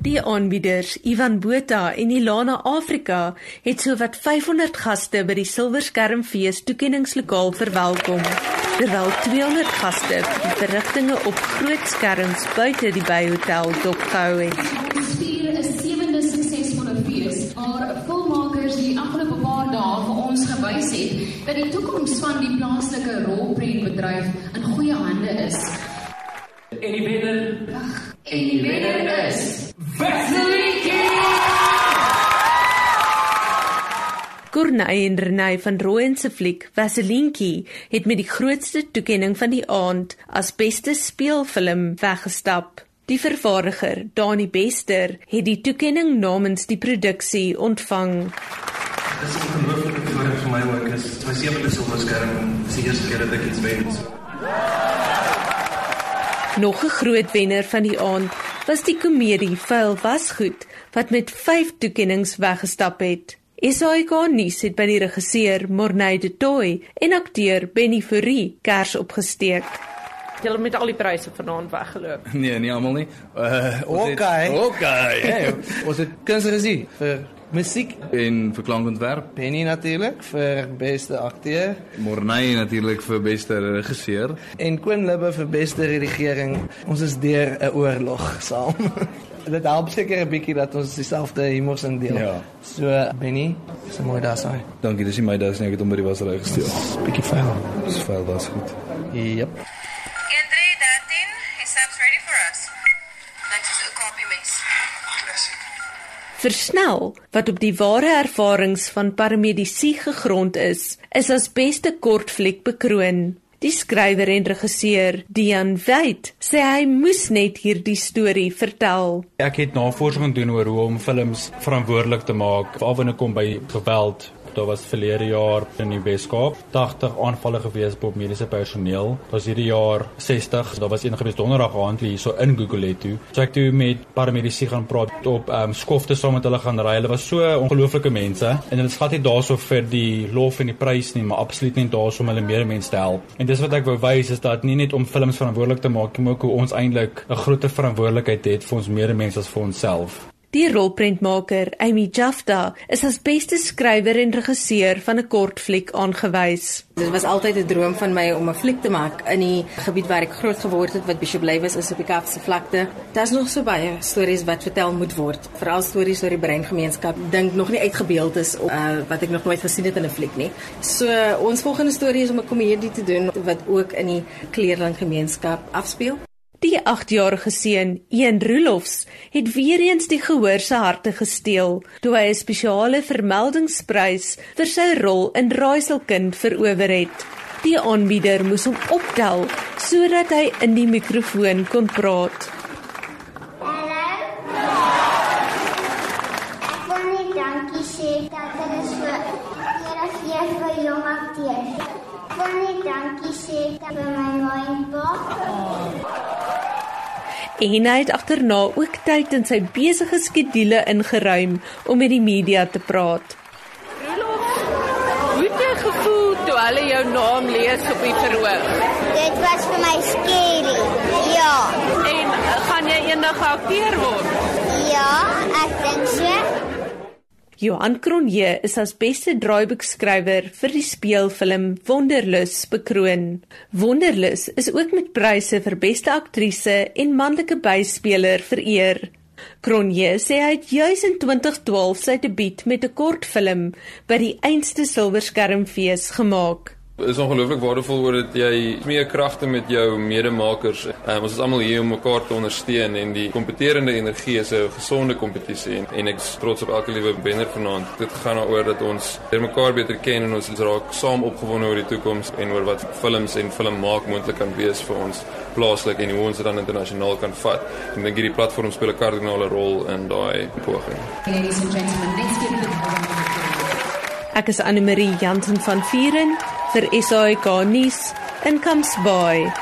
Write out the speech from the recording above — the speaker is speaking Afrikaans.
Die aanbieders, Ivan Botha en Ilana Afrika, het sowat 500 gaste by die Silverskermfees toekenningslokaal verwelkom. Terwyl 200 gaste die verrigtinge op groot skerms buite die Beyhotel dopgehou het. Vier 'n sewende suksesvolle fees waar filmmakers die afgelope paar dae vir ons gewys het dat die toekoms van die plaaslike rolprentbedryf in goeie hande is. En die wenner En die wenner is Vaseline. Corneille en Renay van Rooyen se fliek Vaselientjie het met die grootste toekenning van die aand as beste speelfilm weggestap. Die vervaardiger, Dani Bester, het die toekenning namens die produksie ontvang. Dit is 'n ongelooflike voorreg vir my ook. Is my sewende silverskerm. Dis die eerste keer dat ek iets wen. Nog 'n groot wenner van die aand was die komedie Vuil wasgoed wat met 5 toekennings weggestap het. SAK nuus het by die regisseur Morney de Tooi en akteur Benny Fourie kers opgesteek. Julle met al die pryse vanaand weggeloop. Nee, nie almal nie. Uh Okay. Okay. Hey, ons het kunstregie vir musiek. En vir klankontwerp, Penny natuurlik vir beste akteur Morney natuurlik vir beste regisseur. en Koen Libbe vir beste redigering. Ons is deur 'n oorlog saam. Dit help seker 'n bietjie dat ons dieselfde humor sin deel. Ja. So Benny, so mooi daar sê. Dankie, dis nie my dag nie, ek het hom by die wassery gesteel. Bietjie vuil. Dis vuil was goed. Yep. Versnel, wat op die ware ervarings van paramedisie gegrond is, is as beste kortfliek bekroon. Die skrywer en regisseur, Dian Wait, sê hy moes net hierdie storie vertel. Ek het navorsing gedoen oor hoe om films verantwoordelik te maak, veral wanneer dit kom by geweld. Daar was verlede jaar in die Weskaap 80 aanvalle gewees op mediese personeel. Daar's hierdie jaar 60. Daar was een gewees donderdag aand hierso in Gugulethu. So ek toe met paramedici gaan praat op ehm um, skofte saam met hulle gaan ry. Hulle was so ongelooflike mense en hulle skat nie daarso vir die lof en die prys nie, maar absoluut net daarso om hulle medemens te help. En dis wat ek wou wys is dat nie net om films verantwoordelik te maak, maar ook hoe ons eintlik 'n groter verantwoordelikheid het vir ons medemens as vir onsself. Die rolprentmaker, Amy Jafta, is as beste skrywer en regisseur van 'n kortfliek aangewys. Dit was altyd 'n droom van my om 'n fliek te maak in die gebied waar ek groot geword het wat Bishop Lywes is op die Kaapse vlakte. Daar's nog so baie stories wat vertel moet word, veral stories oor die breingemeenskap. Dink nog nie uitgebeeld is of uh, wat ek nog nooit gesien het in 'n fliek nie. So ons volgende storie is om 'n komedie te doen wat ook in die kleerlinggemeenskap afspeel. Die 8-jarige seun, Ian Roelofs, het weer eens die gehoor se harte gesteel toe hy 'n spesiale vermeldingsprys vir sy rol in Raaiselkind verower het. Die aanbieder moes hom optel sodat hy in die mikrofoon kon praat. Ek wil net dankie sê dat hulle so gereageer vir jong akteurs. Ek wil net dankie sê dat my ma en pa. En hy het agterna ook tyd in sy besige skedule ingeruim om met die media te praat. Hoe het jy gevoel toe hulle jou naam lees op die verhoog? Dit was vir my skerry. Ja. En uh, gaan jy eendag akteur word? Ja, ek dink so. Johan Cronje is as beste draaiboekskrywer vir die speelfilm Wonderlus bekroon. Wonderlus is ook met pryse vir beste aktrise en manlike byspeler vereer. Cronje sê hy het juis in 2012 sy debuut met 'n kortfilm by die Einste Silverskermfees gemaak. Dit is ongelooflik waardevol oor dat jy meer kragte met jou medemakers. Um, ons is almal hier om mekaar te ondersteun en die kompeterende energie is 'n gesonde kompetisie en, en ek is trots op elke liewe wenner vanaand. Dit gaan daaroor dat ons mekaar beter ken en ons raak saam opgewonde oor die toekoms en oor wat films en filmmaak moontlik kan wees vir ons plaaslik en hoe ons dit dan internasionaal kan vat. Ek dink hierdie platform speel 'n kardinale rol in daai poging. Ladies and gentlemen, let's give it a Ek is Anne Marie Jansen van Vieren vir SAK nuus in Kampsbaai.